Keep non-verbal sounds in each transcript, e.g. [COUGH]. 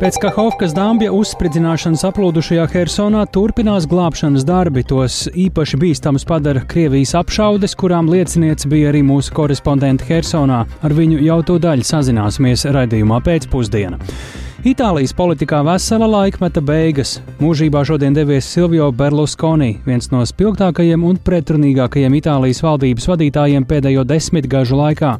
Pēc Kahovkas dambja uzspridzināšanas aplūdušajā Hersonā turpinās glābšanas darbi. Tos īpaši bīstams padara Krievijas apšaudes, kurām liecinieks bija arī mūsu korespondente Hersonā. Ar viņu jau to daļu sazināsimies raidījumā pēcpusdienā. Itālijas politikā vesela laikmeta beigas. Mūžībā šodien devies Silvio Berlusconi, viens no spilgtākajiem un pretrunīgākajiem Itālijas valdības vadītājiem pēdējo desmitgažu laikā.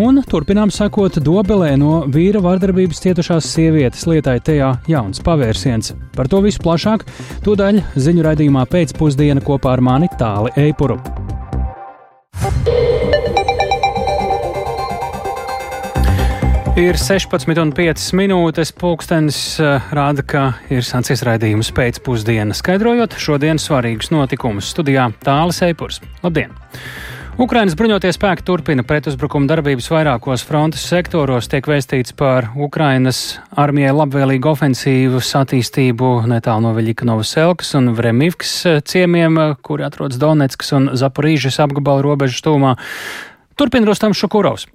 Un turpinām sakot dobelē no vīra vardarbības cietušās sievietes lietai tajā jauns pavērsiens. Par to visu plašāk tūdaļ ziņu raidījumā pēcpusdiena kopā ar mani Tāli Eipuru. Ir 16,5 minūtes. Pūkstens uh, rāda, ka ir sācies raidījums pēcpusdienā, skaidrojot šodienas svarīgus notikumus. Studijā Tālis Eipurs. Labdien! Ukrainas bruņoties spēki turpina pretuzbrukuma darbības vairākos frontes sektoros. Tiek vēstīts par Ukrainas armijai labvēlīgu ofensīvas attīstību netālu no Veļikanovas Elkas un Vremivkas ciemiem, kuri atrodas Donetskas un Zaporīžas apgabala robežas tūmā. Turpina Rustams Šukurovs.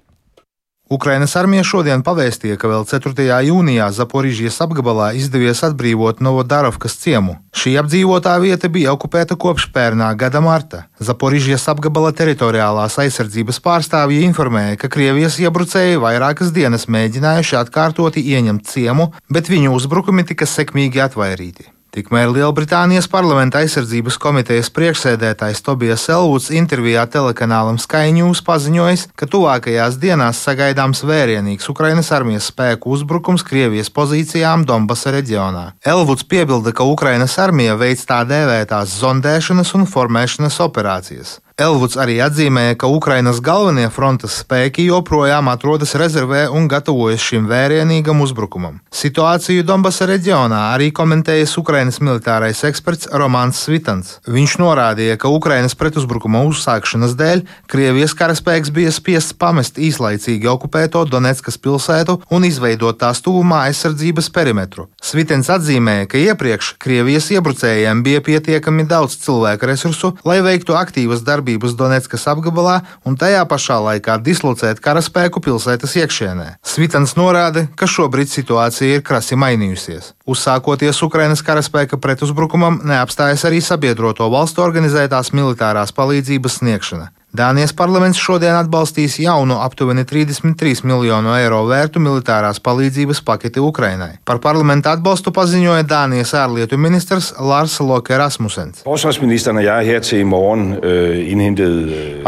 Ukrainas armija šodien pavēstīja, ka vēl 4. jūnijā Zaporīžijas apgabalā izdevies atbrīvot Novodarovkas ciemu. Šī apdzīvotā vieta bija okupēta kopš pērnā gada marta. Zaporīžijas apgabala teritoriālās aizsardzības pārstāvji informēja, ka Krievijas iebrucēji vairākas dienas mēģinājuši atkārtoti ieņemt ciemu, bet viņu uzbrukumi tika sekmīgi atvairīti. Tikmēr Lielbritānijas parlamenta aizsardzības komitejas priekšsēdētājs Tobijas Elvuds intervijā telekanālam Sky News paziņojis, ka tuvākajās dienās sagaidāms vērienīgs Ukrainas armijas spēku uzbrukums Krievijas pozīcijām Donbasa reģionā. Elvuds piebilda, ka Ukrainas armija veic tā dēvētās zondēšanas un formēšanas operācijas. Elvuds arī atzīmēja, ka Ukrainas galvenie frontes spēki joprojām atrodas rezervē un gatavojas šim vērienīgam uzbrukumam. Situāciju Donbasa reģionā arī komentējas Ukrainas militārais eksperts Romāns Svitans. Viņš norādīja, ka Ukrainas pretuzbrukuma uzsākšanas dēļ Krievijas karaspēks bija spiests pamest īslaicīgi okupēto Donetskas pilsētu un izveidot tās tuvumā aizsardzības perimetru. Svitens atzīmēja, ka iepriekš Krievijas iebrucējiem bija pietiekami daudz cilvēku resursu, lai veiktu aktīvas darbības darbības Donetskas apgabalā un tajā pašā laikā dislocēt karaspēku pilsētas iekšienē. Svitans norāda, ka šobrīd situācija ir krasi mainījusies. Uzsākoties Ukrainas karaspēka pretuzbrukumam, neapstājas arī sabiedroto valstu organizētās militārās palīdzības sniegšana. Dānijas parlaments šodien atbalstīs jaunu aptuveni 33 miljonu eiro vērtu militārās palīdzības paketi Ukrainai. Par parlamentu atbalstu paziņoja Dānijas ārlietu ministrs Lars Loke Rasmussens.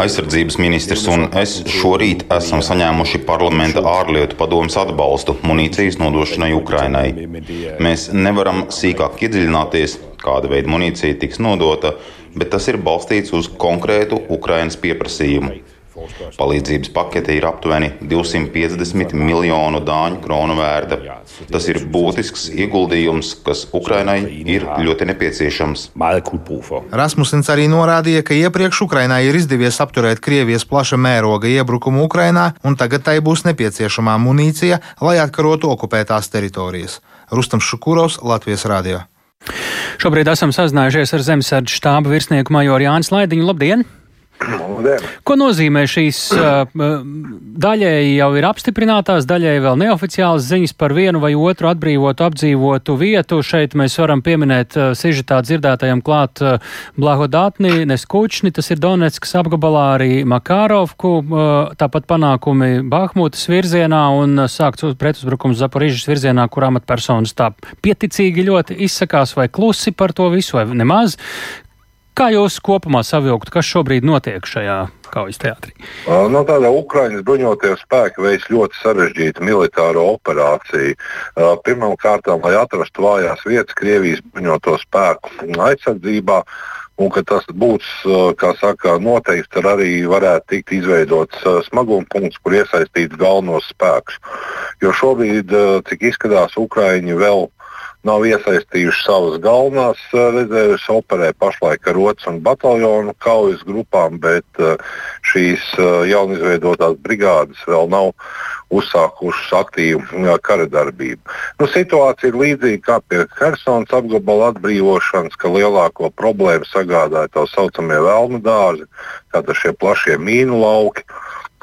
Aizsardzības ministrs un es šorīt esam saņēmuši parlamenta ārlietu padomus atbalstu munīcijas nodošanai Ukrainai. Mēs nevaram sīkāk iedziļināties, kāda veida munīcija tiks nodota bet tas ir balstīts uz konkrētu Ukrainas pieprasījumu. Palīdzības pakete ir aptuveni 250 miljonu dāņu kronu vērta. Tas ir būtisks ieguldījums, kas Ukrainai ir ļoti nepieciešams. Rasmussens arī norādīja, ka iepriekš Ukrainai ir izdevies apturēt Krievijas plaša mēroga iebrukumu Ukrainā, un tagad tai būs nepieciešamā munīcija, lai atkarotu okupētās teritorijas. Rustam Šukurovs, Latvijas Rādio. Šobrīd esam sazinājušies ar zemesardžu štāba virsnieku majoru Jānis Laidiņu. Labdien! Ko nozīmē šīs daļēji jau ir apstiprinātās, daļēji vēl neoficiālas ziņas par vienu vai otru atbrīvotu, apdzīvotu vietu? Šeit mēs varam pieminēt sižetā dzirdētajam klāt Blahodātni, Neskučni, tas ir Donetskas apgabalā arī Makārovku, tāpat panākumi Bahmutas virzienā un sākts pretuzbrukums Zaporižas virzienā, kur amatpersonas tā pieticīgi ļoti izsakās vai klusi par to visu vai nemaz. Kā jūs kopumā savilktu, kas šobrīd notiek šajā kaujas teātrī? No nu, tāda Ukraiņas bruņotie spēki veids ļoti sarežģītu militāro operāciju. Pirmkārt, lai atrastu vājās vietas Krievijas bruņoto spēku aizsardzībā. Un ka tas būs, kā saka, noteikti tad arī varētu tikt izveidots smaguma punkts, kur iesaistīts galvenos spēkus. Jo šobrīd, cik izskatās, Ukraiņi vēl nav iesaistījuši savas galvenās eh, rezerves, operē pašlaik ar otru un bataljonu kaujas grupām, bet eh, šīs eh, jaunizveidotās brigādes vēl nav uzsākušas aktīvu kara darbību. Nu, situācija ir līdzīga kā pie Helsinas apgabala atbrīvošanas, ka lielāko problēmu sagādāja tā saucamie vēlnu dārzi, tātad šie plašie mīnu lauki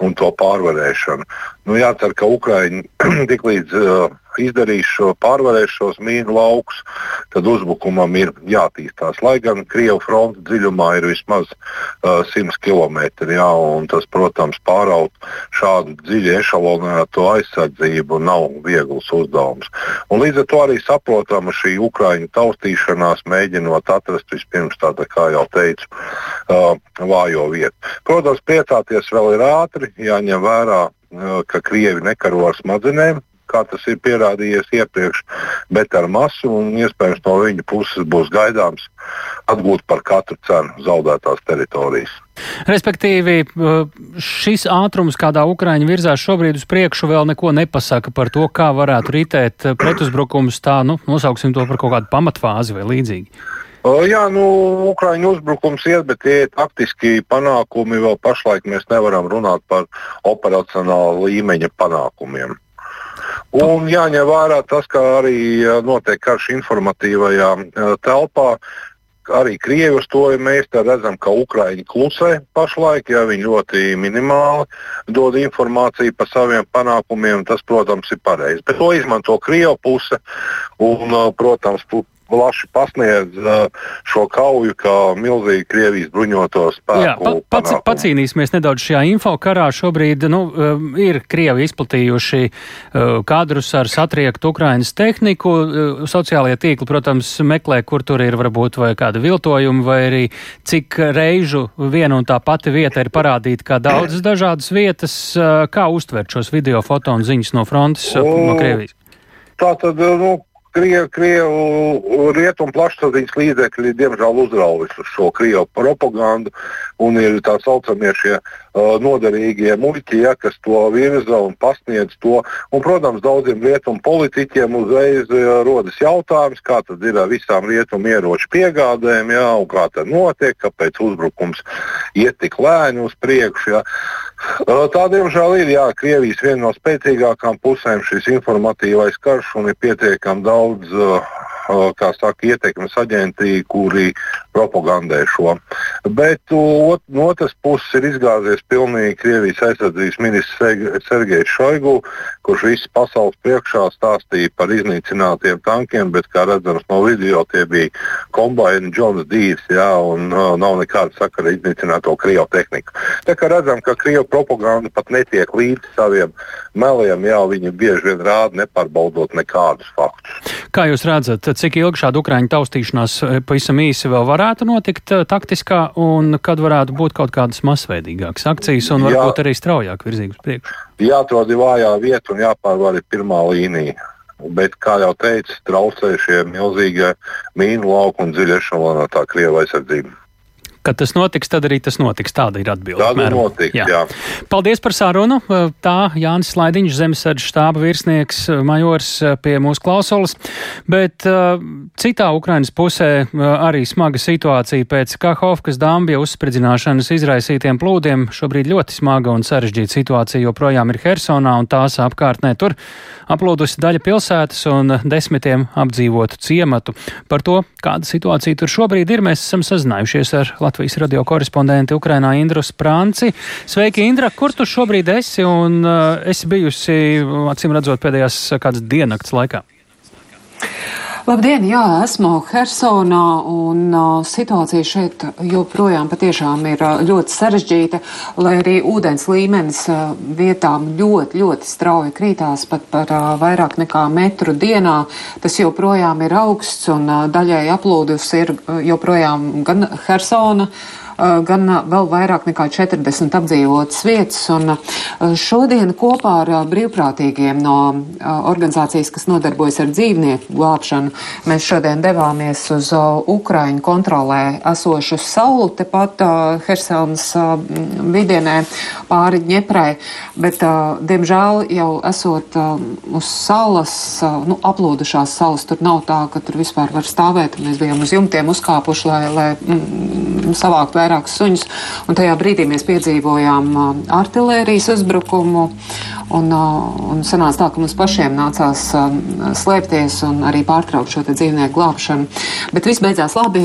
un to pārvarēšanu. Nu, jācer, ka Ukraiņi [CLEARS THROAT] tiklīdz uh, izdarīs šo, pārvarēs šos mīnu laukus, tad uzbrukumam ir jātīstās. Lai gan Krievijas fronte dziļumā ir vismaz uh, 100 km, jā, un tas, protams, pāraut šādu dziļi ešalonēto aizsardzību nav viegls uzdevums. Un līdz ar to arī saprotama šī Ukraiņu taustīšanās, mēģinot atrast vispirms tādu, kā jau teicu, uh, vājo vietu. Protams, priecāties vēl ir ātri, jāņem vērā, ka Krievi nekaro ar smadzenēm, kā tas ir pierādījies iepriekš, bet ar masu un iespējams no viņa puses būs gaidāms atgūt par katru cenu zaudētās teritorijas. Respektīvi, šis ātrums, kādā Ukraiņa virzās šobrīd uz priekšu, vēl neko nepasaka par to, kā varētu ritēt pretuzbrukums. Tā, nu, nosauksim to par kaut kādu pamatfāzi vai līdzīgi. Jā, nu, Ukrāņu uzbrukums iet, bet tie ir taktiski panākumi. Vēl pašlaik mēs nevaram runāt par operacionāla līmeņa panākumiem. Un jāņem vērā tas, ka arī notiek karš informatīvajā telpā. Arī Krievi uz to ja mēs redzam, ka Ukrāņi klusē pašlaik, ja viņi ļoti minimāli dod informāciju par saviem panākumiem. Tas, protams, ir pareizi. Bet to izmanto Krievijas puse un, protams, plaši pasniedz šo kauju kā milzīgu Krievijas bruņoto spēku. Jā, pa, pats, pacīnīsimies nedaudz šajā info karā. Šobrīd nu, ir Krievi izplatījuši kadrus ar satriektu Ukrainas tehniku. Sociālajie tīkli, protams, meklē, kur tur ir varbūt vai kāda viltojuma, vai arī cik reižu viena un tā pati vieta ir parādīta kā daudzas dažādas vietas. Kā uztvert šos video, foto un ziņas no frontes no Krievijas? Tā tad, nu, Krievu, Krievu rietumu plašsaziņas līdzekļi diemžēl uzraujas uz šo Krievu propagandu un ir tā saucamie šie uh, noderīgie muļķi, ja, kas to virza un pasniedz to. Un, protams, daudziem rietumu politiķiem uzreiz uh, rodas jautājums, kā tad ir ar visām rietumu ieroču piegādēm, ja, un kā tas notiek, kāpēc uzbrukums iet tik lēni uz priekšu. Ja. Uh, tā diemžēl ir jā, Krievijas viena no spēcīgākām pusēm šis informatīvais karš un ir pietiekami daudz kā saka, ietekmes aģenti, kuri propagandē šo. Bet ot, no otras puses ir izgāzies pilnīgi Krievijas aizsardzības ministrs Sergejs Šoigu, kurš visas pasaules priekšā stāstīja par iznīcinātiem tankiem, bet, kā redzams no video, tie bija kombaini Džons Dīrs, jā, un uh, nav nekāda sakara ar iznīcināto Krievu tehniku. Tā kā redzam, ka Krievu propaganda pat netiek līdz saviem meliem, jā, viņi bieži vien rāda nepārbaudot nekādus faktus. Kā jūs redzat, cik ilgi šāda Ukraiņu taustīšanās eh, pavisam īsi vēl varētu notikt eh, taktiskā, un kad varētu būt kaut kādas masveidīgākas akcijas un varbūt Jā. arī straujāk virzības priekšu? Jāatrod vājā vieta un jāpārvar ir pirmā līnija. Bet, kā jau teicu, traucē šie milzīgie mīnu lauku un dziļiešana tā Krievijas aizsardzība. Kad tas notiks, tad arī tas notiks. Tāda ir atbilde. Tāda notiks, jā. jā. Paldies par sarunu. Tā Jānis Slaidiņš, zemesardžu štāba virsnieks, majors pie mūsu klausulas. Bet uh, citā Ukrainas pusē uh, arī smaga situācija pēc Kahovkas dambja uzspridzināšanas izraisītiem plūdiem. Šobrīd ļoti smaga un sarežģīta situācija joprojām ir Hersonā un tās apkārtnē. Tur aplūdusi daļa pilsētas un desmitiem apdzīvotu ciematu. Par to, kāda situācija tur šobrīd ir, mēs esam sazinājušies ar Latvijas radio korespondenti Ukrainā Indru Sprānci. Sveiki, Indra! Kur tu šobrīd esi un uh, esi bijusi, acīm redzot, pēdējās kādas diennakts laikā? Labdien, jā, esmu Hersonā un uh, situācija šeit joprojām patiešām ir uh, ļoti sarežģīta, lai arī ūdens līmenis uh, vietām ļoti, ļoti strauji krītās pat par uh, vairāk nekā metru dienā. Tas joprojām ir augsts un uh, daļai aplūdus ir uh, joprojām gan Hersona. Uh, gan eh, vēl vairāk nekā 40 apdzīvotas vietas. Un eh, šodien kopā ar brīvprātīgiem no organizācijas, kas nodarbojas ar dzīvnieku glābšanu, mēs šodien devāmies uz Ukraiņu kontrolē esošu saulu, tepat Hersonas vidienē pāri Ņeprai, bet, diemžēl, jau esot uz salas, nu, aplūdušās salas, tur nav tā, ka tur vispār var stāvēt. Mēs bijām uz jumtiem uzkāpuši, lai, lai mm, savākt vairākus suņus. Un tajā brīdī mēs piedzīvojām artilērijas uzbrukumu. Un, un sanāca tā, ka mums pašiem nācās slēpties un arī pārtraukt šo dzīvnieku glābšanu. Bet viss beidzās labi,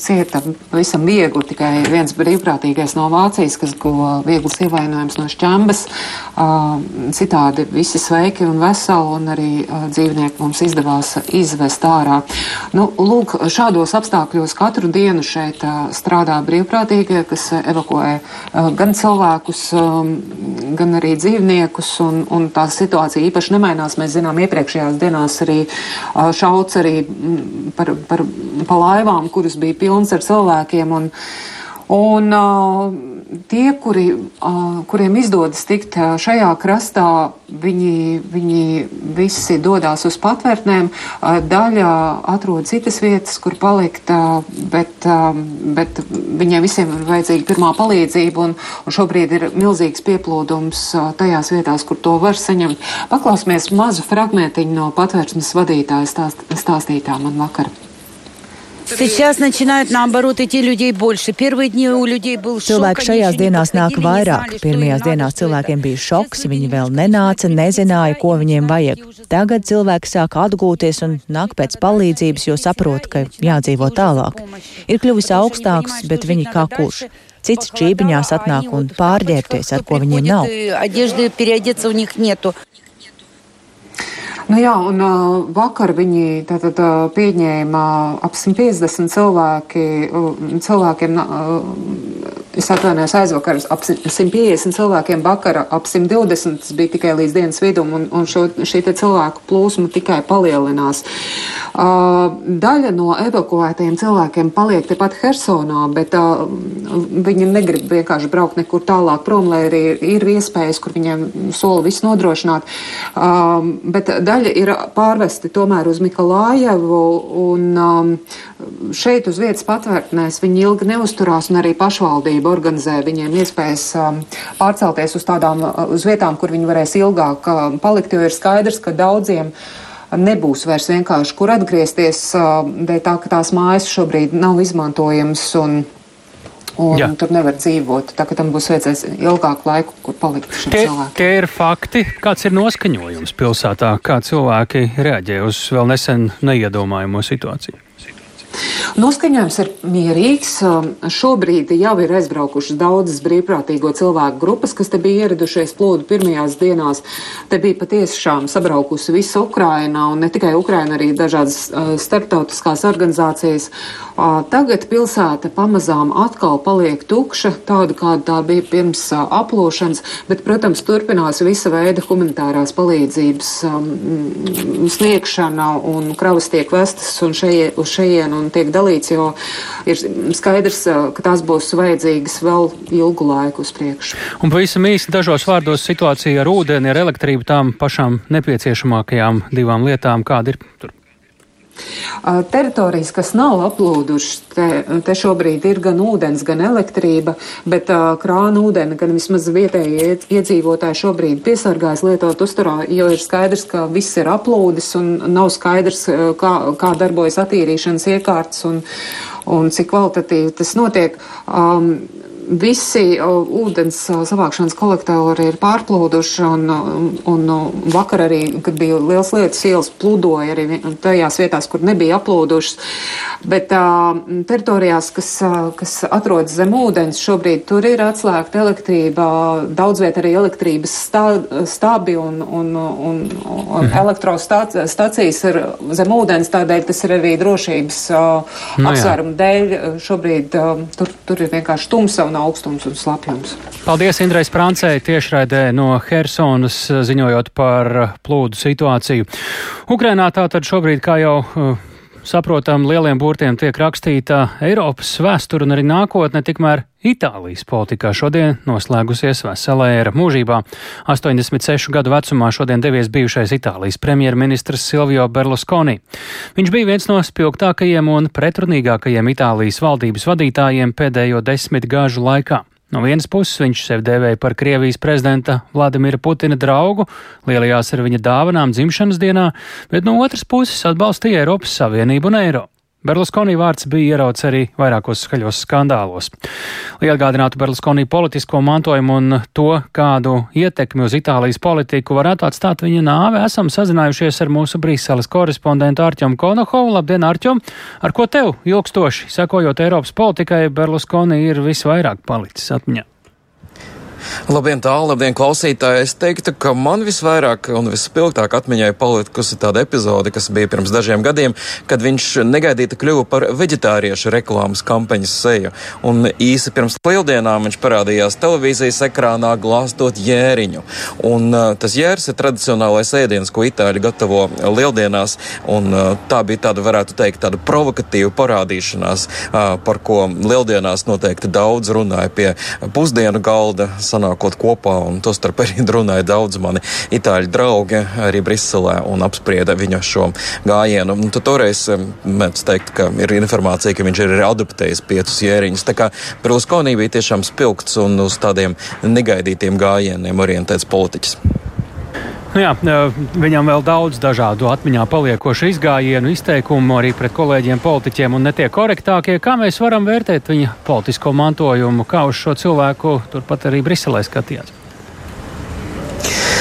cieta pavisam viegli, tikai viens brīvprātīgais no Vācijas, kas guva vieglas ievainojums no šķembas. Citādi visi sveiki un veseli, un arī dzīvnieki mums izdevās izvest ārā. Nu, lūk, šādos apstākļos katru dienu šeit strādā brīvprātīgie, kas evakuē gan cilvēkus, gan arī dzīvniekus, un, un tā situācija īpaši nemainās. Mēs zinām, iepriekšējās dienās arī šauts arī par, par, par laivām, kuras bija pilnas ar cilvēkiem. Un, Un tie, kuri, kuriem izdodas tikt šajā krastā, viņi, viņi visi dodas uz patvērtnēm. Daļa atrod citas vietas, kur palikt, bet, bet viņiem visiem ir vajadzīga pirmā palīdzība, un, un šobrīd ir milzīgs pieplūdums tajās vietās, kur to var saņemt. Paklausīsimies mazu fragmentiņu no patvērtnes vadītāja stāst, stāstītā man vakar. Сейчас начинают наоборот идти людей больше. Первые дни у людей был шок. Cilvēki šajās dienās nāk vairāk. Pirmajās dienās cilvēkiem bija šoks, viņi vēl nenāca, nezināja, ko viņiem vajag. Tagad cilvēki sāk atgūties un nāk pēc palīdzības, jo saprot, ka jādzīvo tālāk. Ir kļuvis augstāks, bet viņi kā kurš. Cits čībiņās atnāk un pārģērbties, ar ko viņiem nav. Nu jā, un uh, vakar viņi tātad uh, pieņēma ap 150 cilvēki, uh, cilvēkiem, uh, es atvainojos aizvakar, ap 150 cilvēkiem vakara, ap 120 tas bija tikai līdz dienas vidum, un, un šo, šī cilvēku plūsma tikai palielinās. Uh, daļa no evakuētajiem cilvēkiem paliek tepat Hersonā, bet uh, viņi negrib vienkārši braukt nekur tālāk prom, lai arī ir iespējas, kur viņiem sola visu nodrošināt. Uh, bet daļa ir pārvesti tomēr uz Mikalājevu, un um, šeit uz vietas patvērtnēs viņi ilgi neusturās, un arī pašvaldība organizē viņiem iespējas um, pārcelties uz tādām, uz vietām, kur viņi varēs ilgāk um, palikt, jo ir skaidrs, ka daudziem nebūs vairs vienkārši kur atgriezties, um, dēļ tā, ka tās mājas šobrīd nav izmantojamas. Un, un Jā. tur nevar dzīvot. Tā kā tam būs vajadzēs ilgāku laiku, kur palikt tie, cilvēkiem. Tie ir fakti. Kāds ir noskaņojums pilsētā? Kā cilvēki reaģē uz vēl nesen neiedomājamo situāciju? Noskaņojums ir mierīgs. Um, šobrīd jau ir aizbraukušas daudzas brīvprātīgo cilvēku grupas, kas te bija ieradušies plūdu pirmajās dienās. Te bija patiešām sabraukusi visa Ukraina un ne tikai Ukraina, arī dažādas uh, starptautiskās organizācijas. Uh, tagad pilsēta pamazām atkal paliek tukša, tāda kāda tā bija pirms uh, aplošanas, bet, protams, turpinās visa veida humanitārās palīdzības um, sniegšana un kravas tiek vestas un šeie, uz šejienu un tiek dalīts, jo ir skaidrs, ka tās būs vajadzīgas vēl ilgu laiku uz priekšu. Un pavisam īsi dažos vārdos situācija ar ūdeni, ar elektrību, tām pašām nepieciešamākajām divām lietām, kāda ir tur. Teritorijas, kas nav aplūdušas, te, te šobrīd ir gan ūdens, gan elektrība, bet uh, krāna ūdeni, gan vismaz vietējie iedzīvotāji šobrīd piesargājas lietot uzturā, jo ir skaidrs, ka viss ir aplūdis un nav skaidrs, kā, kā darbojas attīrīšanas iekārtas un, un cik kvalitatīvi tas notiek. Um, visi ūdens savākšanas kolektori ir pārplūduši, un, un vakar arī, kad bija liels lietas, ielas plūdoja arī tajās vietās, kur nebija aplūdušas. Bet uh, teritorijās, kas, kas atrodas zem ūdens, šobrīd tur ir atslēgta elektrība, daudz viet arī elektrības stā, stābi un, un, un, un mhm. elektrostacijas ir zem ūdens, tādēļ tas ir arī drošības uh, no, apsvērumu dēļ. Šobrīd uh, tur, tur ir vienkārši tumsa un augstums un slapjums. Paldies Indrais Prancē tiešraidē no Hersonas ziņojot par plūdu situāciju. Ukrainā tātad šobrīd, kā jau uh, saprotam, lieliem burtiem tiek rakstīta Eiropas vēsture un arī nākotne, tikmēr Itālijas politikā šodien noslēgusies vesela ēra mūžībā. 86 gadu vecumā šodien devies bijušais Itālijas premjerministrs Silvio Berlusconi. Viņš bija viens no spilgtākajiem un pretrunīgākajiem Itālijas valdības vadītājiem pēdējo desmit gāžu laikā. No vienas puses viņš sevi dēvēja par Krievijas prezidenta Vladimira Putina draugu, lielajās ar viņa dāvanām dzimšanas dienā, bet no otras puses atbalstīja Eiropas Savienību un Eiro. Berluskonī vārds bija ierauts arī vairākos skaļos skandālos. Lai atgādinātu Berluskonī politisko mantojumu un to, kādu ietekmi uz Itālijas politiku varētu atstāt viņa nāve, esam sazinājušies ar mūsu Brīseles korespondentu Arķomu Konohovu. Labdien, Arķom! Ar ko tev ilgstoši, sekojot Eiropas politikai, Berluskonī ir visvairāk palicis atmiņā? Labdien, tālu, labdien, klausītāji! Es teiktu, ka man visvairāk un vispilgtāk atmiņai palikusi tāda epizode, kas bija pirms dažiem gadiem, kad viņš negaidīti kļuva par veģetāriešu reklāmas kampaņas seju. Un īsi pirms lieldienām viņš parādījās televīzijas ekrānā glāstot jēriņu. Un uh, tas jērs ir tradicionālais ēdiens, ko itāļi gatavo lieldienās, un uh, tā bija tāda, varētu teikt, tāda provokatīva parādīšanās, uh, par ko lieldienās noteikti daudz runāja pie pusdienu galda sanākot kopā, un tostarp arī [LAUGHS] runāja daudz mani itāļu draugi arī Briselē un apsprieda viņa šo gājienu. Un tad toreiz mēdz teikt, ka ir informācija, ka viņš ir adaptējis piecus jēriņus. Tā kā Berluskonī bija tiešām spilgts un uz tādiem negaidītiem gājieniem orientēts politiķis. Nu jā, viņam vēl daudz dažādu atmiņā paliekošu izgājienu, izteikumu arī pret kolēģiem, politiķiem un netiek korektākie. Kā mēs varam vērtēt viņa politisko mantojumu, kā uz šo cilvēku turpat arī Briselē skatījās?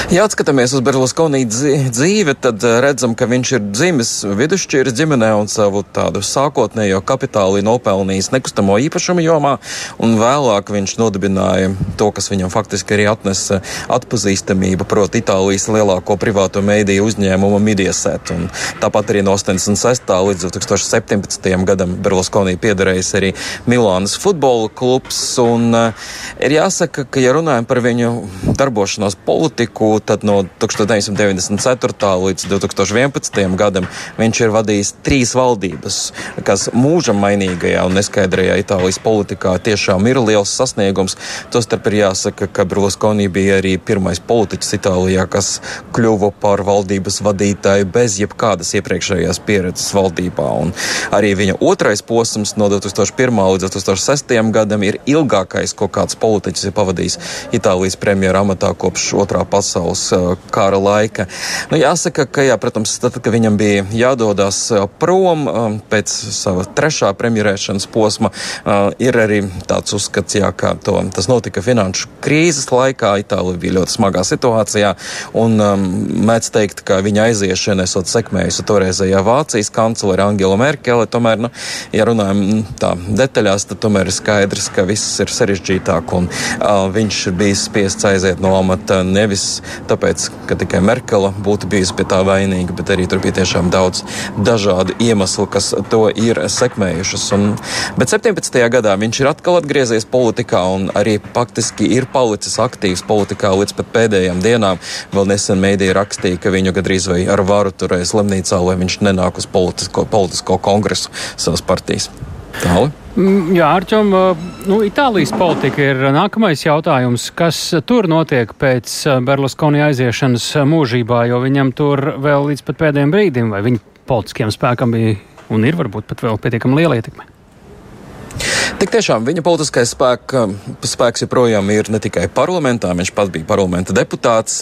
Ja atskatāmies uz Berluskonī dzīvi, tad eh, redzam, ka viņš ir dzimis vidusšķiras ģimenē un savu tādu sākotnējo kapitālu nopelnījis nekustamo īpašumu jomā, un vēlāk viņš nodibināja to, kas viņam faktiski arī atnesa atpazīstamību, proti Itālijas lielāko privāto mēdīju uzņēmumu Mediaset. Un tāpat arī no 86. līdz 2017. gadam Berluskonī piederējis arī Milānas futbola klubs, un uh, ir jāsaka, ka, ja runājam par viņu darbošanos politiku, tad no 1994. līdz 2011. gadam viņš ir vadījis trīs valdības, kas mūžam mainīgajā un neskaidrajā Itālijas politikā tiešām ir liels sasniegums. Tostarp ir jāsaka, ka Berlusconi bija arī pirmais politiķis Itālijā, kas kļuva par valdības vadītāju bez jebkādas iepriekšējās pieredzes valdībā. Un arī viņa otrais posms no 2001. līdz 2006. gadam ir ilgākais, ko kāds politiķis ir pavadījis Itālijas premjera amatā kopš otrā pasaules pasaules kara laika. Nu, jāsaka, ka, jā, protams, tad, kad viņam bija jādodas prom pēc sava trešā premjerēšanas posma, ir arī tāds uzskats, jā, ka to, tas notika finanšu krīzes laikā. Itālija bija ļoti smagā situācijā, un mēdz teikt, ka viņa aiziešana esot sekmējusi toreizējā Vācijas kanclere Angela Merkele. Tomēr, nu, ja runājam mm, tā detaļās, tad tomēr ir skaidrs, ka viss ir sarežģītāk, un uh, viņš bijis spiests aiziet no amata nevis tāpēc, ka tikai Merkele būtu bijusi pie tā vainīga, bet arī tur bija tiešām daudz dažādu iemeslu, kas to ir sekmējušas. Un, bet 17. gadā viņš ir atkal atgriezies politikā un arī faktiski ir palicis aktīvs politikā līdz pat pēdējām dienām. Vēl nesen mēdīja rakstīja, ka viņu gadrīz vai ar varu turēs slimnīcā, lai viņš nenāk uz politisko, politisko kongresu savas partijas. Tālāk. Mm, jā, Arčom, nu, Itālijas politika ir nākamais jautājums. Kas tur notiek pēc Berluskoni aiziešanas mūžībā, jo viņam tur vēl līdz pat pēdējiem brīdim, vai viņa politiskiem spēkam bija un ir varbūt pat vēl pietiekami liela ietekme? Tik tiešām viņa politiskais spēk, spēks joprojām ir ne tikai parlamentā, viņš pats bija parlamenta deputāts,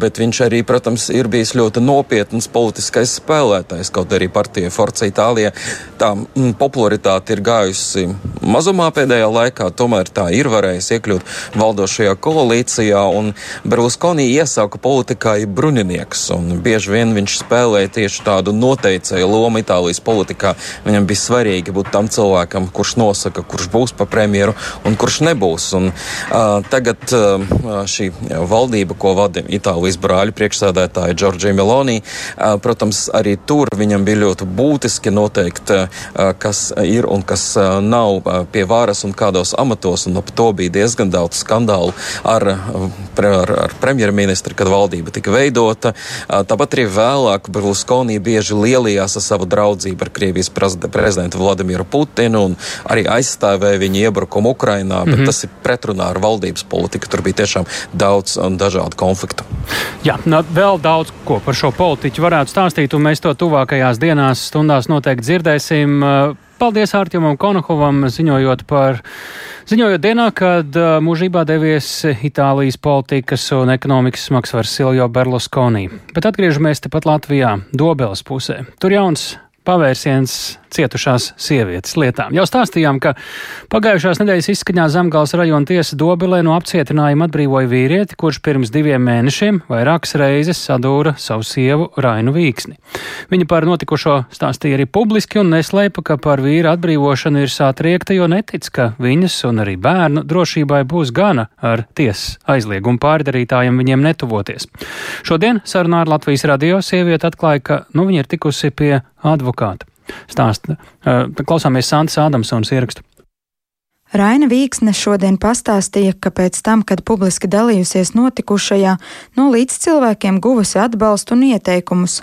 bet viņš arī, protams, ir bijis ļoti nopietns politiskais spēlētājs. Kaut arī partija Forza Itālija tā mm, popularitāte ir gājusi mazumā pēdējā laikā, tomēr tā ir varējusi iekļūt valdošajā koalīcijā, un Berlusconi iesauka politikai bruņinieks, un bieži vien viņš spēlēja tieši tādu noteicēju lomu Itālijas politikā. Viņam bija svarīgi būt tam cilvēkam, kurš nosaka, kurš būs pa premjeru un kurš nebūs. Un, uh, tagad uh, šī valdība, ko vada Itālijas brāļu priekšsēdētāja Džordžija Meloni, uh, protams, arī tur viņam bija ļoti būtiski noteikt, uh, kas ir un kas uh, nav uh, pie varas un kādos amatos, un ap to bija diezgan daudz skandālu ar, ar, ar premjerministru, kad valdība tika veidota. Tāpat arī vēlāk Berlusconi bieži lielījās ar savu draudzību ar Krievijas prezidentu Vladimiru Putinu un arī aizstāvēja viņa iebrukumu Ukrainā, bet mm -hmm. tas ir pretrunā ar valdības politiku. Tur bija tiešām daudz un dažādu konfliktu. Jā, nu, vēl daudz ko par šo politiķu varētu stāstīt, un mēs to tuvākajās dienās, stundās noteikti dzirdēsim. Paldies Ārķimam Konokovam, ziņojot par, ziņojot dienā, kad mūžībā devies Itālijas politikas un ekonomikas smagsvars Silvio Berlusconi. Bet atgriežamies tepat Latvijā, Dobeles pusē. Tur jauns pavērsiens cietušās sievietes lietām. Jau stāstījām, ka pagājušās nedēļas izskaņā Zemgals rajona tiesa Dobelē no apcietinājuma atbrīvoja vīrieti, kurš pirms diviem mēnešiem vairākas reizes sadūra savu sievu Rainu Vīksni. Viņa par notikušo stāstīja arī publiski un neslēpa, ka par vīra atbrīvošanu ir sātriekta, jo netic, ka viņas un arī bērnu drošībai būs gana ar tiesas aizliegumu pārdarītājiem viņiem netuvoties. Šodien sarunā ar Latvijas radio sieviete atklāja, ka nu, viņa ir tikusi pie advokāta stāsta. Klausāmies Santas Ādamsonas ierakstu. Raina Vīksne šodien pastāstīja, ka pēc tam, kad publiski dalījusies notikušajā, no līdz cilvēkiem guvusi atbalstu un ieteikumus.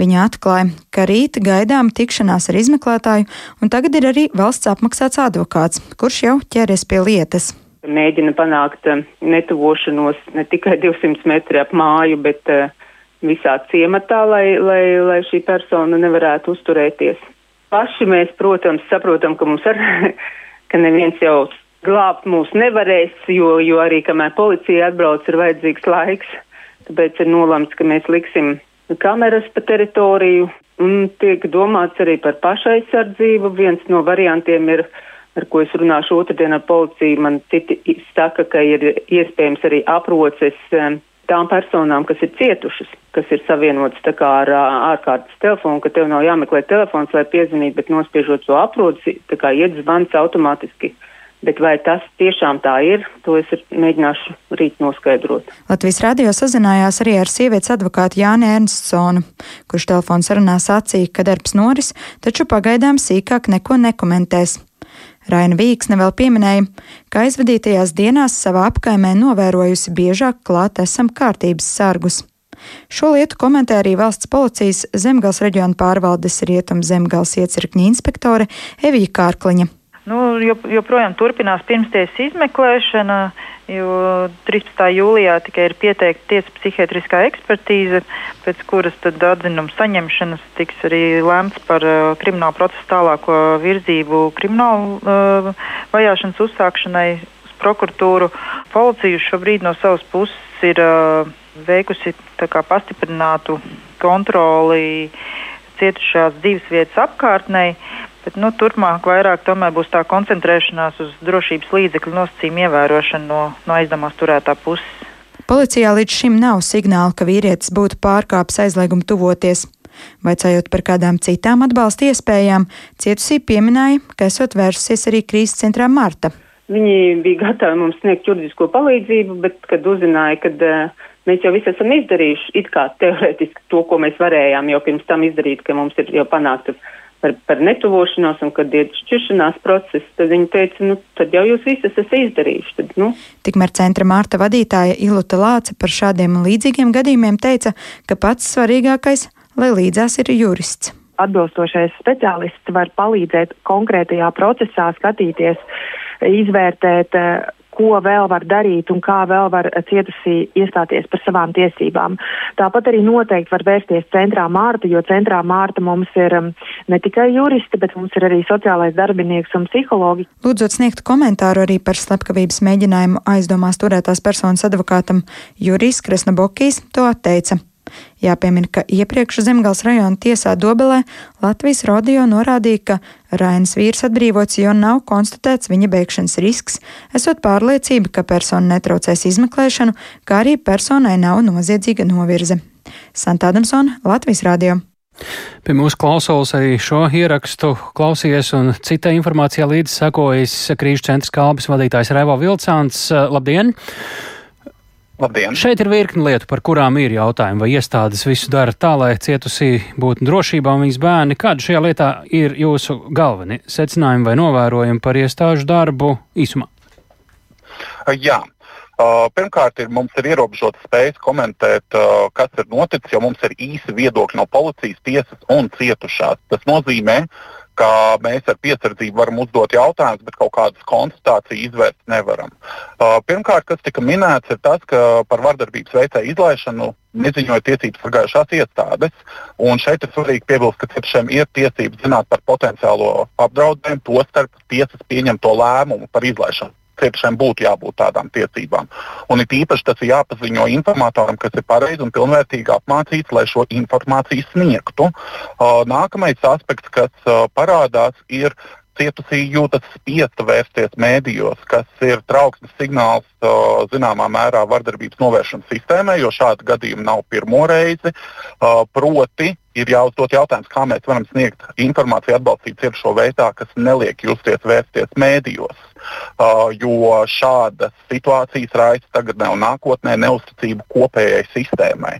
Viņa atklāja, ka rīt gaidām tikšanās ar izmeklētāju, un tagad ir arī valsts apmaksāts advokāts, kurš jau ķeries pie lietas. Mēģina panākt netuvošanos ne tikai 200 metri ap māju, bet uh, visā ciematā, lai, lai, lai šī persona nevarētu uzturēties. Paši mēs, protams, saprotam, ka mums ar, [LAUGHS] ka neviens jau glābt mūs nevarēs, jo, jo arī kamēr policija atbrauc, ir vajadzīgs laiks. Tāpēc ir nolemts, ka mēs liksim kameras pa teritoriju un tiek domāts arī par pašaizsardzību. Viens no variantiem ir, ar ko es runāšu otrdien ar policiju, man citi saka, ka ir iespējams arī aproces tām personām, kas ir cietušas, kas ir savienotas ar ārkārtas telefonu, ka tev nav jāmeklē telefons, lai piezvanītu, bet nospiežot to aproci, tā kā iet zvans automātiski. Bet vai tas tiešām tā ir, to es mēģināšu rīt noskaidrot. Latvijas radio sazinājās arī ar sievietes advokātu Jāni Ernstsonu, kurš telefons sarunā sacīja, ka darbs noris, taču pagaidām sīkāk neko nekomentēs. Raina Vīksne vēl pieminēja, ka aizvadītajās dienās savā apkaimē novērojusi biežāk klāt esam kārtības sargus. Šo lietu komentē arī valsts policijas Zemgals reģiona pārvaldes rietum Zemgals iecirkņa inspektore Evija Kārkliņa. Nu, joprojām turpinās pirmstiesas izmeklēšana, jo 13. jūlijā tikai ir pieteikta tiesa psihiatriskā ekspertīze, pēc kuras atzinuma saņemšanas tiks arī lēmts par uh, kriminālu procesu tālāko virzību kriminālu uh, vajāšanas uzsākšanai uz prokuratūru. Policija šobrīd no savas puses ir uh, veikusi pastiprinātu kontroli cietušās divas vietas apkārtnē. Bet, nu, turpmāk vairāk būs tā koncentrēšanās uz drošības līdzekļu nosacījumu ievērošanu no, no aizdomās turētā puses. Policijā līdz šim nav signāla, ka vīrietis būtu pārkāpis aizliegumu tuvoties. Vaicājot par kādām citām atbalsta iespējām, cietusī pieminēja, ka esot vērsusies arī krīzes centrā Marta. Viņi bija gatavi mums sniegt juridisko palīdzību, bet, kad uzzināja, ka uh, mēs jau visu esam izdarījuši, it kā teorētiski to, ko mēs varējām jau pirms tam izdarīt, ka mums ir jau panāktas par, par netuvošanos un kad ir šķiršanās process, tad viņi teica, nu, tad jau jūs visi esat izdarījuši. Tad, nu. Tikmēr centra Mārta vadītāja Iluta Lāce par šādiem un līdzīgiem gadījumiem teica, ka pats svarīgākais, lai līdzās ir jurists. Atbilstošais speciālists var palīdzēt konkrētajā procesā skatīties, izvērtēt ko vēl var darīt un kā vēl var cietusī iestāties par savām tiesībām. Tāpat arī noteikti var vērsties centrā Mārta, jo centrā Mārta mums ir um, ne tikai juristi, bet mums ir arī sociālais darbinieks un psihologi. Lūdzot sniegt komentāru arī par slepkavības mēģinājumu aizdomās turētās personas advokātam Jurijs Kresnabokijs to atteica. Jāpiemina, ka iepriekš Zemgals rajona tiesā Dobelē Latvijas radio norādīja, ka Rainas vīrs atbrīvots, jo nav konstatēts viņa bēgšanas risks, esot pārliecība, ka persona netraucēs izmeklēšanu, kā arī personai nav noziedzīga novirze. Santādamsona, Latvijas radio. Pie mūsu klausulas arī šo ierakstu klausies un cita informācija līdz sekojas krīžu centra kalbas vadītājs Raivo Vilcāns. Labdien! Labdien. Šeit ir virkni lietu, par kurām ir jautājumi, vai iestādes visu dara tā, lai cietusī būtu drošībā un viņas bērni. Kāda šajā lietā ir jūsu galvenie secinājumi vai novērojumi par iestāžu darbu īsumā? Jā. Uh, pirmkārt, ir, mums ir ierobežota spējas komentēt, uh, kas ir noticis, jo mums ir īsi viedokļi no policijas, tiesas un cietušās. Tas nozīmē, ka mēs ar piesardzību varam uzdot jautājumus, bet kaut kādas konstatācijas izvērst nevaram. Uh, pirmkārt, kas tika minēts, ir tas, ka par vardarbības veicēju izlaišanu neziņoja tiesības sargājušās iestādes. Un šeit ir svarīgi piebilst, ka cietušiem ir tiesības zināt par potenciālo apdraudējumu, tostarp tiesas pieņemto lēmumu par izlaišanu. Cietušiem būtu jābūt tādām tiesībām. Un it īpaši tas ir jāpaziņo informatoram, kas ir pareizi un pilnvērtīgi apmācīts, lai šo informāciju sniegtu. Uh, nākamais aspekts, kas uh, parādās, ir cietusī jūtas spiesta vērsties mēdījos, kas ir trauksmes signāls zināmā mērā vardarbības novēršanas sistēmai, jo šādi gadījumi nav pirmo reizi. Proti, ir jāuzdod jautājums, kā mēs varam sniegt informāciju, atbalstīt cietušo veidā, kas neliek justies vērsties mēdījos. Uh, jo šādas situācijas raisa tagadnē un nākotnē neusticību kopējai sistēmai.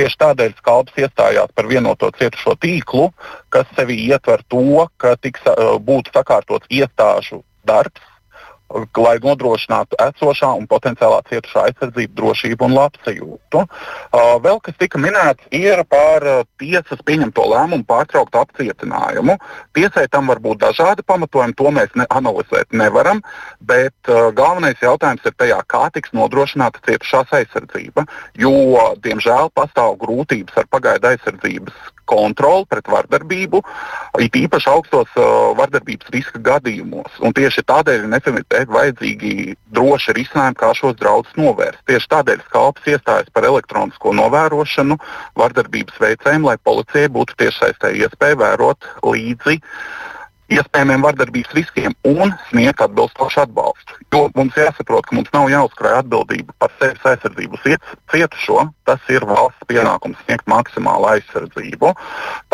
Tieši tādēļ Skalps iestājās par vienoto cietušo tīklu, kas sevī ietver to, ka tiks uh, būtu sakārtots iestāžu darbs, lai nodrošinātu esošā un potenciālā cietušā aizsardzību, drošību un labsajūtu. Uh, vēl kas tika minēts, ir par uh, tiesas pieņemto lēmumu pārtraukt apcietinājumu. Tiesai tam var būt dažādi pamatojumi, to mēs ne analizēt nevaram, bet uh, galvenais jautājums ir tajā, kā tiks nodrošināta cietušās aizsardzība, jo, diemžēl, pastāv grūtības ar pagaidu aizsardzības kontroli pret vardarbību, it īpaši augstos uh, vardarbības riska gadījumos. Un tieši tādēļ ir vajadzīgi droši risinājumi, kā šos draudus novērst. Tieši tādēļ skalps iestājas par elektronisko novērošanu vardarbības veicējiem, lai policijai būtu tiešsaistē iespēja vērot līdzi uh, iespējamiem vardarbības riskiem un sniegt atbilstošu atbalstu. Jo mums jāsaprot, ka mums nav jāuzkrāj atbildība par sevis aizsardzību cietušo. Tas ir valsts pienākums sniegt maksimālu aizsardzību.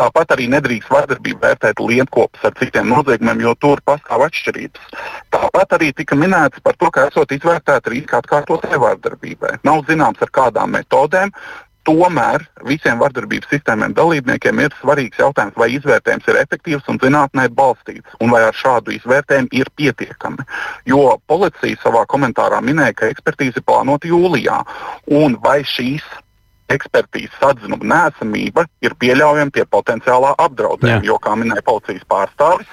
Tāpat arī nedrīkst vardarbību vērtēt lietkopus ar citiem noziegumiem, jo tur pastāv atšķirības. Tāpat arī tika minēts par to, ka esot izvērtēta riska atkārtotai vardarbībai. Nav zināms, ar kādām metodēm, Tomēr visiem vardarbības sistēmiem dalībniekiem ir svarīgs jautājums, vai izvērtējums ir efektīvs un zinātnē balstīts, un vai ar šādu izvērtējumu ir pietiekami. Jo policija savā komentārā minēja, ka ekspertīze plānota jūlijā, un vai šīs ekspertīzes atzinuma nēsamība ir pieļaujama pie potenciālā apdraudējuma. Jo, kā minēja policijas pārstāvis,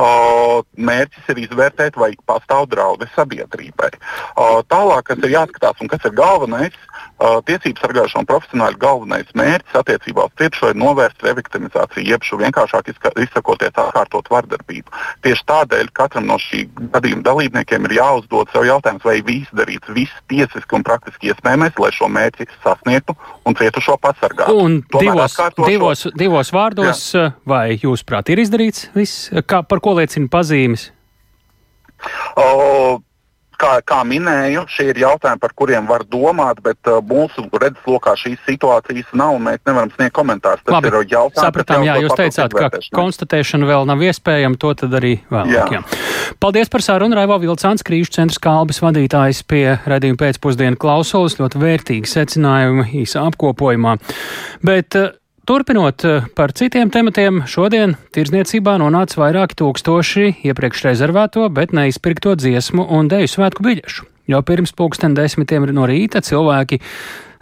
uh, mērķis ir izvērtēt, vai pastāv draudi sabiedrībai. Uh, tālāk, kas ir jāskatās un kas ir galvenais, tiesību sargājušo un profesionāļu galvenais mērķis attiecībā uz cietušo ir novērst reviktimizāciju, jeb šo vienkāršāk izsakoties atkārtot vardarbību. Tieši tādēļ katram no šī gadījuma dalībniekiem ir jāuzdod sev jautājums, vai viss darīts viss tiesiski un praktiski iespējamais, lai šo mērķi sasniegtu un cietušo pasargāt. Un divos, divos, divos vārdos, Jā. vai jūsuprāt ir izdarīts viss, kā, par ko liecina pazīmes? O, kā, kā minēju, šie ir jautājumi, par kuriem var domāt, bet uh, mūsu redzeslokā šīs situācijas nav. Mēs nevaram sniegt komentārus. Tas Labi, ir jautājums, sapratām, jā, jūs teicāt, ka konstatēšana vēl nav iespējama, to tad arī vēlāk. Jā. Jā. Paldies par sarunu, Raivo Vilcāns, Krīžu centra kalbas vadītājs pie redzījuma pēcpusdienu klausulas, ļoti vērtīgi secinājumi īsa apkopojumā. Bet, uh, Turpinot eh, par citiem tematiem, šodien tirzniecībā nonāca vairāki tūkstoši iepriekš rezervēto, bet neizpirkto dziesmu un deju svētku biļešu. Jau pirms pulksten desmitiem no rīta cilvēki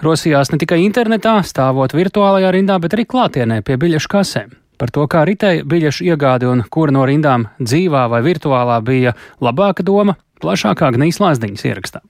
rosījās ne tikai internetā, stāvot virtuālajā rindā, bet arī klātienē pie biļešu kasēm. Par to, kā ritēja biļešu iegāde un kura no rindām dzīvā vai virtuālā bija labāka doma, plašākā Gnīs Lāsdiņas ierakstā.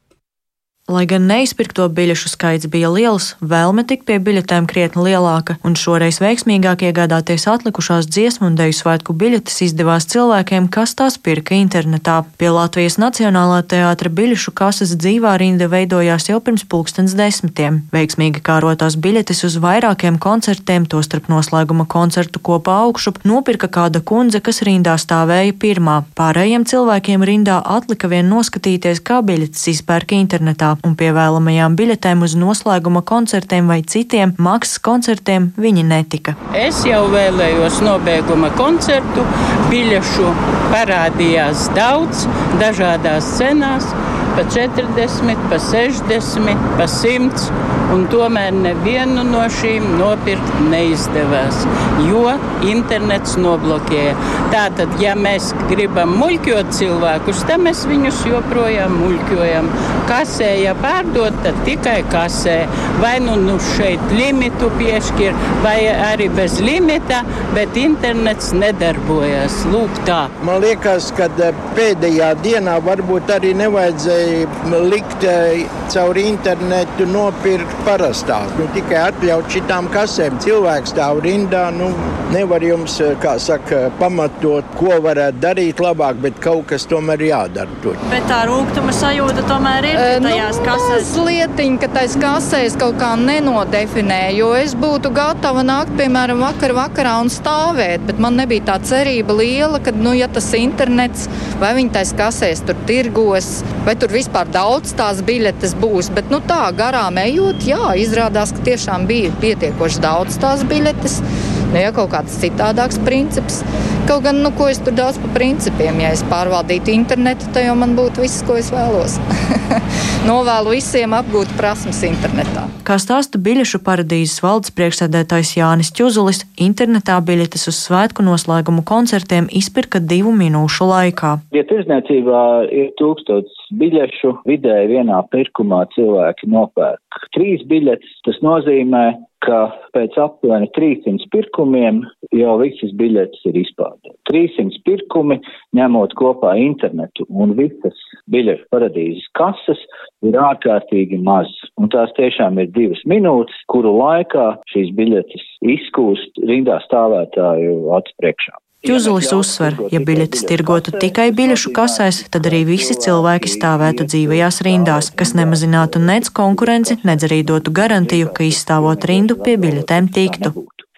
Lai gan neizpirkto biļešu skaits bija liels, vēlme tikt pie biļetēm krietni lielāka, un šoreiz veiksmīgāk iegādāties atlikušās dziesmu un deju svētku biļetes izdevās cilvēkiem, kas tās pirka internetā. Pie Latvijas Nacionālā teātra biļešu kases dzīvā rinda veidojās jau pirms pulkstens desmitiem. Veiksmīgi kārotās biļetes uz vairākiem koncertiem, tostarp noslēguma koncertu kopā augšup, nopirka kāda kundze, kas rindā stāvēja pirmā. Pārējiem cilvēkiem rindā atlika vien noskatīties, kā biļetes izpērka internetā un pie vēlamajām biļetēm uz noslēguma koncertiem vai citiem maksas koncertiem viņi netika. Es jau vēlējos nobeiguma koncertu, biļešu parādījās daudz, dažādās cenās pa 40, pa 60, pa 100, un tomēr nevienu no šīm nopirkt neizdevās, jo internets noblokēja. Tātad, ja mēs gribam muļķot cilvēkus, tad mēs viņus joprojām muļķojam. Kasē, ja pārdot, tad tikai kasē. Vai nu, nu šeit limitu piešķir, vai arī bez limita, bet internets nedarbojas. Lūk tā. Man liekas, ka eh, pēdējā dienā varbūt arī nevajadzēja likt eh, caur internetu nopirkt parastās. Nu, tikai atļaut šitām kasēm. Cilvēks stāv rindā, nu, nevar jums, kā saka, pamatot, ko varētu darīt labāk, bet kaut kas tomēr jādara tur. Bet tā rūkuma sajūta tomēr ir uh, tajās nu, kasēs. Lietiņa, ka tais kasēs kaut kā nenodefinē, jo es būtu gatava nākt, piemēram, vakar vakarā un stāvēt, bet man nebija tā cerība liela, ka, nu, ja tas internets vai viņi tais kasēs tur tirgos, vai tur vispār daudz tās biļetes būs, bet, nu, tā garām ejot, jā, izrādās, ka tiešām bija pietiekoši daudz tās biļetes. Nu, ja kaut kāds citādāks princips. Kaut gan, nu, ko es tur daudz par principiem, ja es pārvaldītu internetu, tad jau man būtu viss, ko es vēlos. [LAUGHS] Novēlu visiem apgūt prasmes internetā. Kā stāsta biļešu paradīzes valdes priekšsēdētājs Jānis Čuzulis, internetā biļetes uz svētku noslēgumu koncertiem izpirka divu minūšu laikā. Ja tirzniecībā ir tūkstots biļešu, vidēji vienā pirkumā cilvēki nopērk trīs biļetes, tas nozīmē, ka pēc aptuveni 300 pirkumiem jau visas biļetes ir izpārdota. 300 pirkumi, ņemot kopā internetu un visas biļešu paradīzes kases, ir ārkārtīgi maz. Un tās tiešām ir divas minūtes, kuru laikā šīs biļetes izkūst rindā stāvētāju acu priekšā. Čuzulis uzsver, ja biļetes tirgotu tikai biļešu kasēs, tad arī visi cilvēki stāvētu dzīvajās rindās, kas nemazinātu nec konkurenci, nec arī dotu garantiju, ka izstāvot rindu pie biļetēm tiktu.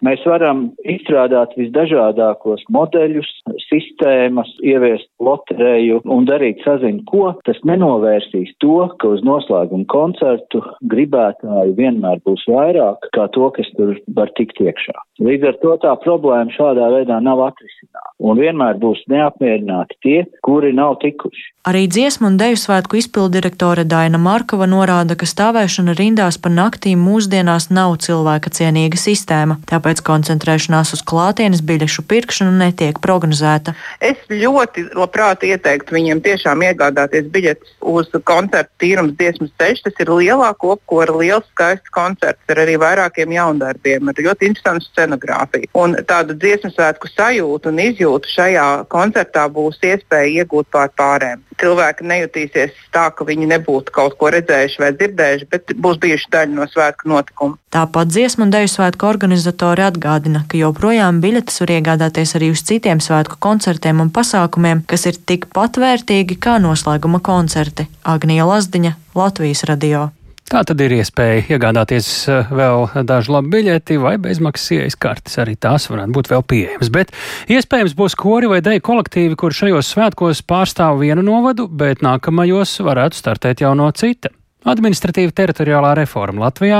Mēs varam izstrādāt visdažādākos modeļus, sistēmas, ieviest loterēju un darīt sazinu, ko. Tas nenovērsīs to, ka uz noslēguma koncertu gribētāju vienmēr būs vairāk kā to, kas tur var tikt iekšā. Līdz ar to tā problēma šādā veidā nav atrisināta. Un vienmēr būs neapmierināti tie, kuri nav tikuši. Arī dziesmu un deju svētku izpildirektore Daina Markova norāda, ka stāvēšana rindās pa naktīm mūsdienās nav cilvēka cienīga sistēma. Tāpēc koncentrēšanās uz klātienes biļešu pirkšanu netiek prognozēta. Es ļoti labprāt ieteiktu viņiem tiešām iegādāties biļetes uz koncertu tīrums dziesmas ceļš. Tas ir lielā kopkora, liels skaists koncerts ar arī vairākiem jaundarbiem, ar ļoti interesantu scenogrāfiju. Un tādu dziesmu svētku sajūtu un izjūtu šajā koncertā būs iespēja iegūt pār pārējiem. Cilvēki nejutīsies tā, ka viņi nebūtu kaut ko redzējuši vai dzirdējuši, bet būs bijuši daļa no svētku notikuma. Tāpat dziesmu un deju svētku Organizatori atgādina, ka joprojām biļetes var iegādāties arī uz citiem svētku koncertiem un pasākumiem, kas ir tikpat vērtīgi kā noslēguma koncerti. Agnija Lazdiņa, Latvijas radio. Tā tad ir iespēja iegādāties eh, vēl dažu labu biļeti vai bezmaksas ieejas kartes. Arī tās varētu būt vēl pieejamas. Bet iespējams būs kori vai deju kolektīvi, kur šajos svētkos pārstāv vienu novadu, bet nākamajos varētu startēt jau no cita. Administratīva teritoriālā reforma Latvijā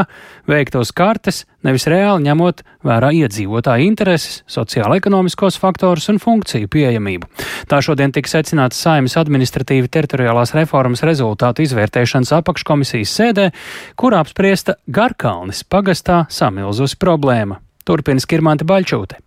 veiktos kartes, nevis reāli ņemot vērā iedzīvotāju intereses, sociālo-ekonomiskos faktorus un funkciju pieejamību. Tā šodien tika secināts Saimas administratīva teritoriālās reformas rezultātu izvērtēšanas apakškomisijas sēdē, kur apspriesta Garkalnis pagastā samilzus problēma. Turpina Skirmante Baļķūte.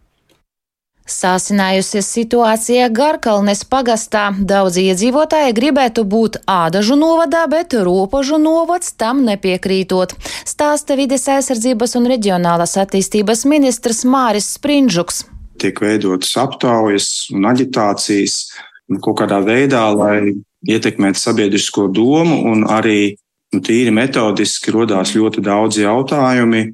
Sāsinājusies situācija Garkalnes pagastā. Daudzi iedzīvotāji gribētu būt ādažu novadā, bet robežu novads tam nepiekrītot. Stāsta vides aizsardzības un reģionālās attīstības ministrs Māris Sprindžuks. Tiek veidotas aptaujas un aģitācijas kaut kādā veidā, lai ietekmētu sabiedrisko domu un arī nu, tīri metodiski rodās ļoti daudz jautājumi,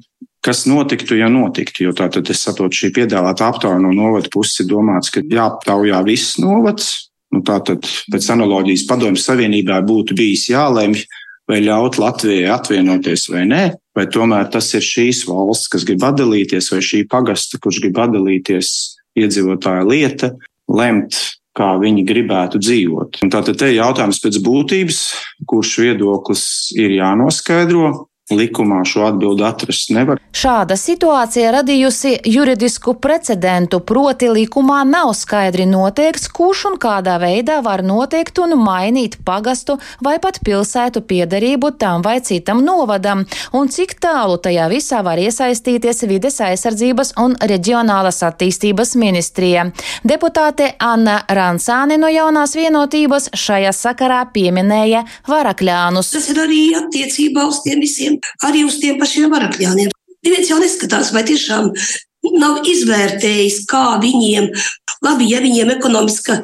kas notiktu, ja notiktu. Jo tātad es saprotu, šī piedāvāta aptauja no novada puses ir domāts, ka jāaptaujā viss novads. Nu, tātad pēc analoģijas padomjas Savienībā būtu bijis jālemj, vai ļaut Latvijai atvienoties vai nē, vai tomēr tas ir šīs valsts, kas grib atdalīties, vai šī pagasta, kurš grib atdalīties iedzīvotāja lieta, lemt, kā viņi gribētu dzīvot. Un tātad te ir jautājums pēc būtības, kurš viedoklis ir jānoskaidro, likumā šo atbildi atrast nevar. Šāda situācija radījusi juridisku precedentu, proti likumā nav skaidri noteikts, kurš un kādā veidā var noteikt un mainīt pagastu vai pat pilsētu piedarību tam vai citam novadam, un cik tālu tajā visā var iesaistīties vides aizsardzības un reģionālas attīstības ministrija. Deputāte Anna Ransāne no jaunās vienotības šajā sakarā pieminēja varakļānus. Tas ir arī attiecībā uz tiem visiem arī uz tiem pašiem varakļiem. Neviens jau neskatās, vai tiešām nav izvērtējis, kā viņiem, labi, ja viņiem ekonomiski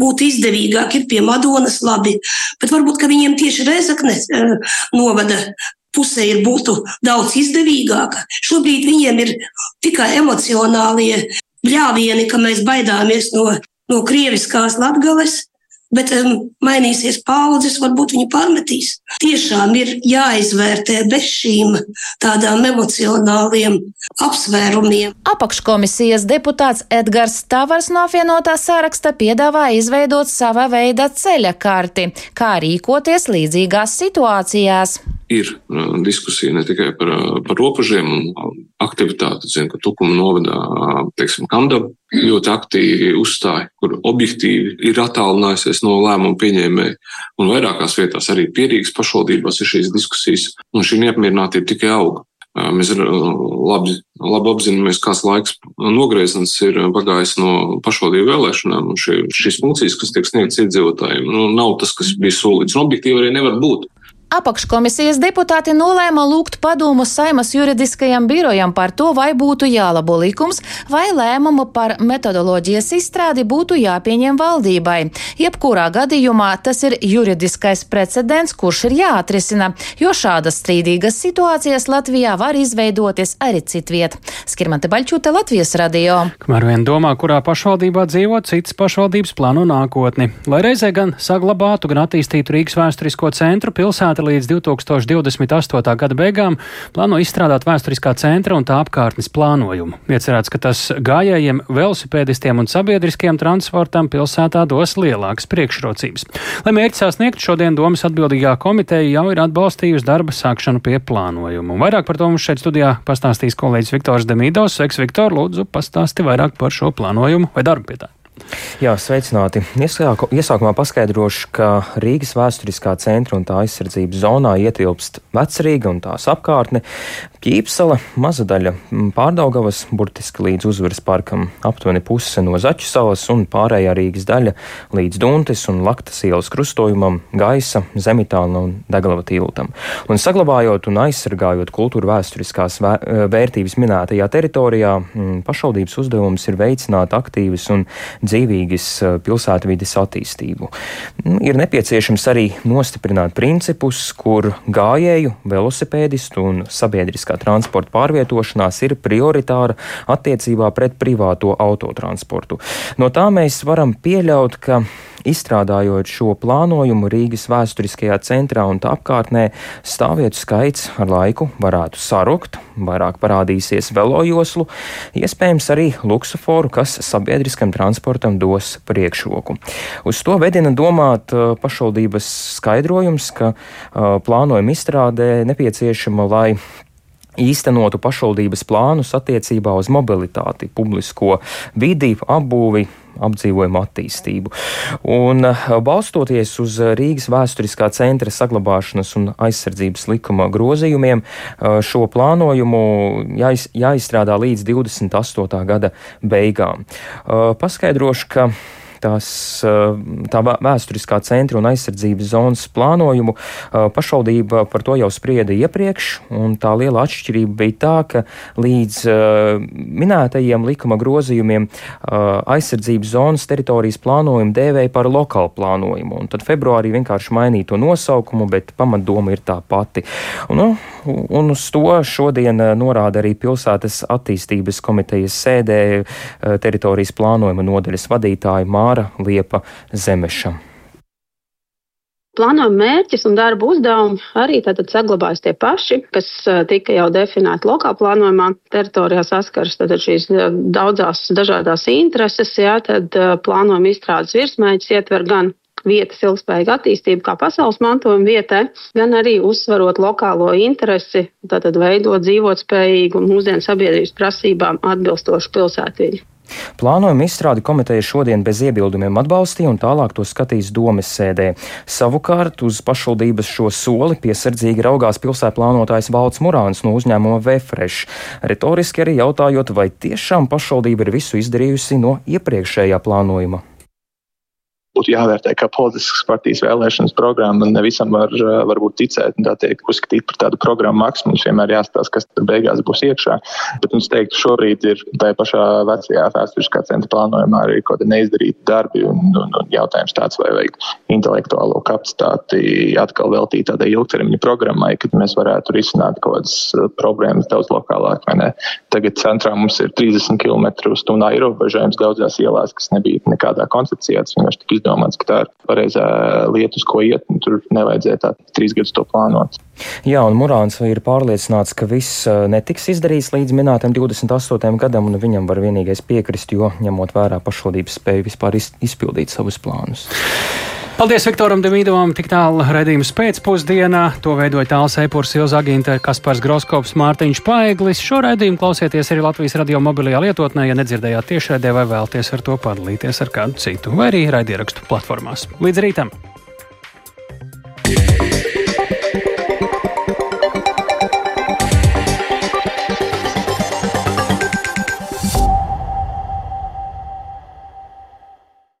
būtu izdevīgāk, ir pie Madonas labi, bet varbūt viņiem tieši Reizeknes eh, novada pusē ir būtu daudz izdevīgāka. Šobrīd viņiem ir tikai emocionālie bļāvieni, ka mēs baidāmies no, no krieviskās latgales, bet um, mainīsies paudzes, varbūt viņi pārmetīs. Tiešām ir jāizvērtē bez šīm tādām emocionāliem apsvērumiem. Apakškomisijas deputāts Edgars Tavars no apvienotā saraksta piedāvā izveidot sava veida ceļa karti, kā rīkoties līdzīgās situācijās ir uh, diskusija ne tikai par, uh, par robežiem un uh, aktivitāti. Zinu, ka Tukuma novadā, teiksim, Kandaba ļoti aktīvi uzstāja, kur objektīvi ir attālinājusies no lēmumu pieņēmēja. Un vairākās vietās arī pierīgas pašvaldībās ir šīs diskusijas, un šī neapmierinātība tikai auga. Mēs labi, labi apzināmies, kāds laiks nogrieziens ir pagājis no pašvaldību vēlēšanām, šie, šīs funkcijas, kas tiek sniegtas iedzīvotājiem, nu, nav tas, kas bija solīts. Un objektīvi arī nevar būt. Apakškomisijas deputāti nolēma lūgt padomu Saimas juridiskajam birojam par to, vai būtu jālabo likums, vai lēmumu par metodoloģijas izstrādi būtu jāpieņem valdībai. Jebkurā gadījumā tas ir juridiskais precedents, kurš ir jāatrisina, jo šādas strīdīgas situācijas Latvijā var izveidoties arī citviet. Skirmante Baļķūte, Latvijas radio. Kamēr vien domā, kurā pašvaldībā dzīvo, citas pašvaldības plāno nākotni, lai reizē gan saglabātu, gan attīstītu Rīgas vēsturisko centru pilsētu līdz 2028. gada beigām plāno izstrādāt vēsturiskā centra un tā apkārtnes plānojumu. Iecerēts, ka tas gājējiem, velosipēdistiem un sabiedriskiem transportam pilsētā dos lielākas priekšrocības. Lai mērķi sasniegtu, šodien domas atbildīgā komiteja jau ir atbalstījusi darba sākšanu pie plānojumu. Vairāk par to mums šeit studijā pastāstīs kolēģis Viktors Demīdovs. Sveiks, Viktor, lūdzu, pastāsti vairāk par šo plānojumu vai darbu pie tā. Jā, sveicināti. Iesāku, iesākumā paskaidrošu, ka Rīgas vēsturiskā centra un tā aizsardzības zonā ietilpst Vecrīga un tās apkārtne, Ķīpsala, maza daļa pārdaugavas, burtiski līdz uzvaras parkam, aptuveni puse no Zaķu salas un pārējā Rīgas daļa līdz Duntes un Laktas ielas krustojumam, Gaisa, Zemitāna un Deglava tiltam. Un saglabājot un aizsargājot kultūra vēsturiskās vērtības minētajā teritorijā, pašvaldības uzdevums ir veicināt aktīvas un dzīvīgas eh, pilsētvides attīstību. Nu, ir nepieciešams arī nostiprināt principus, kur gājēju, velosipēdistu un sabiedriskā transporta pārvietošanās ir prioritāra attiecībā pret privāto autotransportu. No tā mēs varam pieļaut, ka Izstrādājot šo plānojumu Rīgas vēsturiskajā centrā un tā apkārtnē, stāvvietu skaits ar laiku varētu sarukt, vairāk parādīsies velojoslu, iespējams arī luksuforu, kas sabiedriskam transportam dos priekšroku. Uz to vedina domāt uh, pašvaldības skaidrojums, ka uh, plānojuma izstrādē nepieciešama, lai īstenotu pašvaldības plānus attiecībā uz mobilitāti, publisko vidi, apbūvi, apdzīvojumu attīstību. Un eh, balstoties uz Rīgas vēsturiskā centra saglabāšanas un aizsardzības likuma grozījumiem, eh, šo plānojumu jāiz, jāizstrādā līdz 28. gada beigām. Eh, paskaidrošu, ka tās, tā vēsturiskā centra un aizsardzības zonas plānojumu, pašvaldība par to jau sprieda iepriekš, un tā liela atšķirība bija tā, ka līdz minētajiem likuma grozījumiem aizsardzības zonas teritorijas plānojumu dēvēja par lokālu plānojumu, un tad februārī vienkārši mainīja to nosaukumu, bet pamatdoma ir tā pati. Un, nu, un uz to šodien norāda arī pilsētas attīstības komitejas sēdē teritorijas plānojuma nodaļas vadītāja Māra. Māra Liepa Zemeša. Plānojuma mērķis un darba uzdevumi arī tātad saglabājas tie paši, kas tika jau definēti lokālā plānojumā. Teritorijā saskaras tātad šīs daudzās dažādās intereses, jā, tad plānojuma izstrādes virsmēķis ietver gan vietas ilgspējīgu attīstību kā pasaules mantojuma vietai, gan arī uzsverot lokālo interesi, tātad veidot dzīvotspējīgu mūsdienu sabiedrības prasībām atbilstošu pilsētvidi. Plānojuma izstrādi komiteja šodien bez iebildumiem atbalstīja un tālāk to skatīs domes sēdē. Savukārt uz pašvaldības šo soli piesardzīgi raugās pilsēta plānotājs Valds Murāns no uzņēmuma Vefresh, retoriski arī jautājot, vai tiešām pašvaldība ir visu izdarījusi no iepriekšējā plānojuma. Būtu jāvērtē kā politiskas partijas vēlēšanas programma. Ne visam var varbūt ticēt un tā teikt, uzskatīt par tādu programmu maksu. Mums vienmēr jāstāsta, kas tur beigās būs iekšā. Bet es teiktu, šobrīd ir tajā pašā vecajā vēsturiskā centra plānojumā arī kaut kāda neizdarīta darbi un, un, un jautājums tāds, vai vajag intelektuālo kapacitāti atkal veltīt tādai ilgtermiņa programmai, kad mēs varētu risināt kaut kādas problēmas daudz lokālāk. Tagad centrā mums ir 30 km stundā ierobežojums daudzās ielās, kas nebija nekādā koncepcijā. Tas vienkārši tika izdomāts, ka tā ir pareizā lieta, uz ko iet, un tur nevajadzēja tā trīs gadus to plānot. Jā, un Murāns ir pārliecināts, ka viss uh, netiks izdarīts līdz minētam 28. gadam, un viņam var vienīgais piekrist, jo ņemot vērā pašvaldības spēju vispār izpildīt savus plānus. Paldies Viktoram Damīdovam, tik tālu redzējums pēcpusdienā. To veidoja tāls eipurs Ilza Agintē, Kaspars Groskops, Mārtiņš Paeglis. Šo redzējumu klausieties arī Latvijas radio mobilajā lietotnē, ja nedzirdējāt tiešraidē vai vēlties ar to padalīties ar kādu citu vai arī raidierakstu platformās. Līdz rītam! Yeah.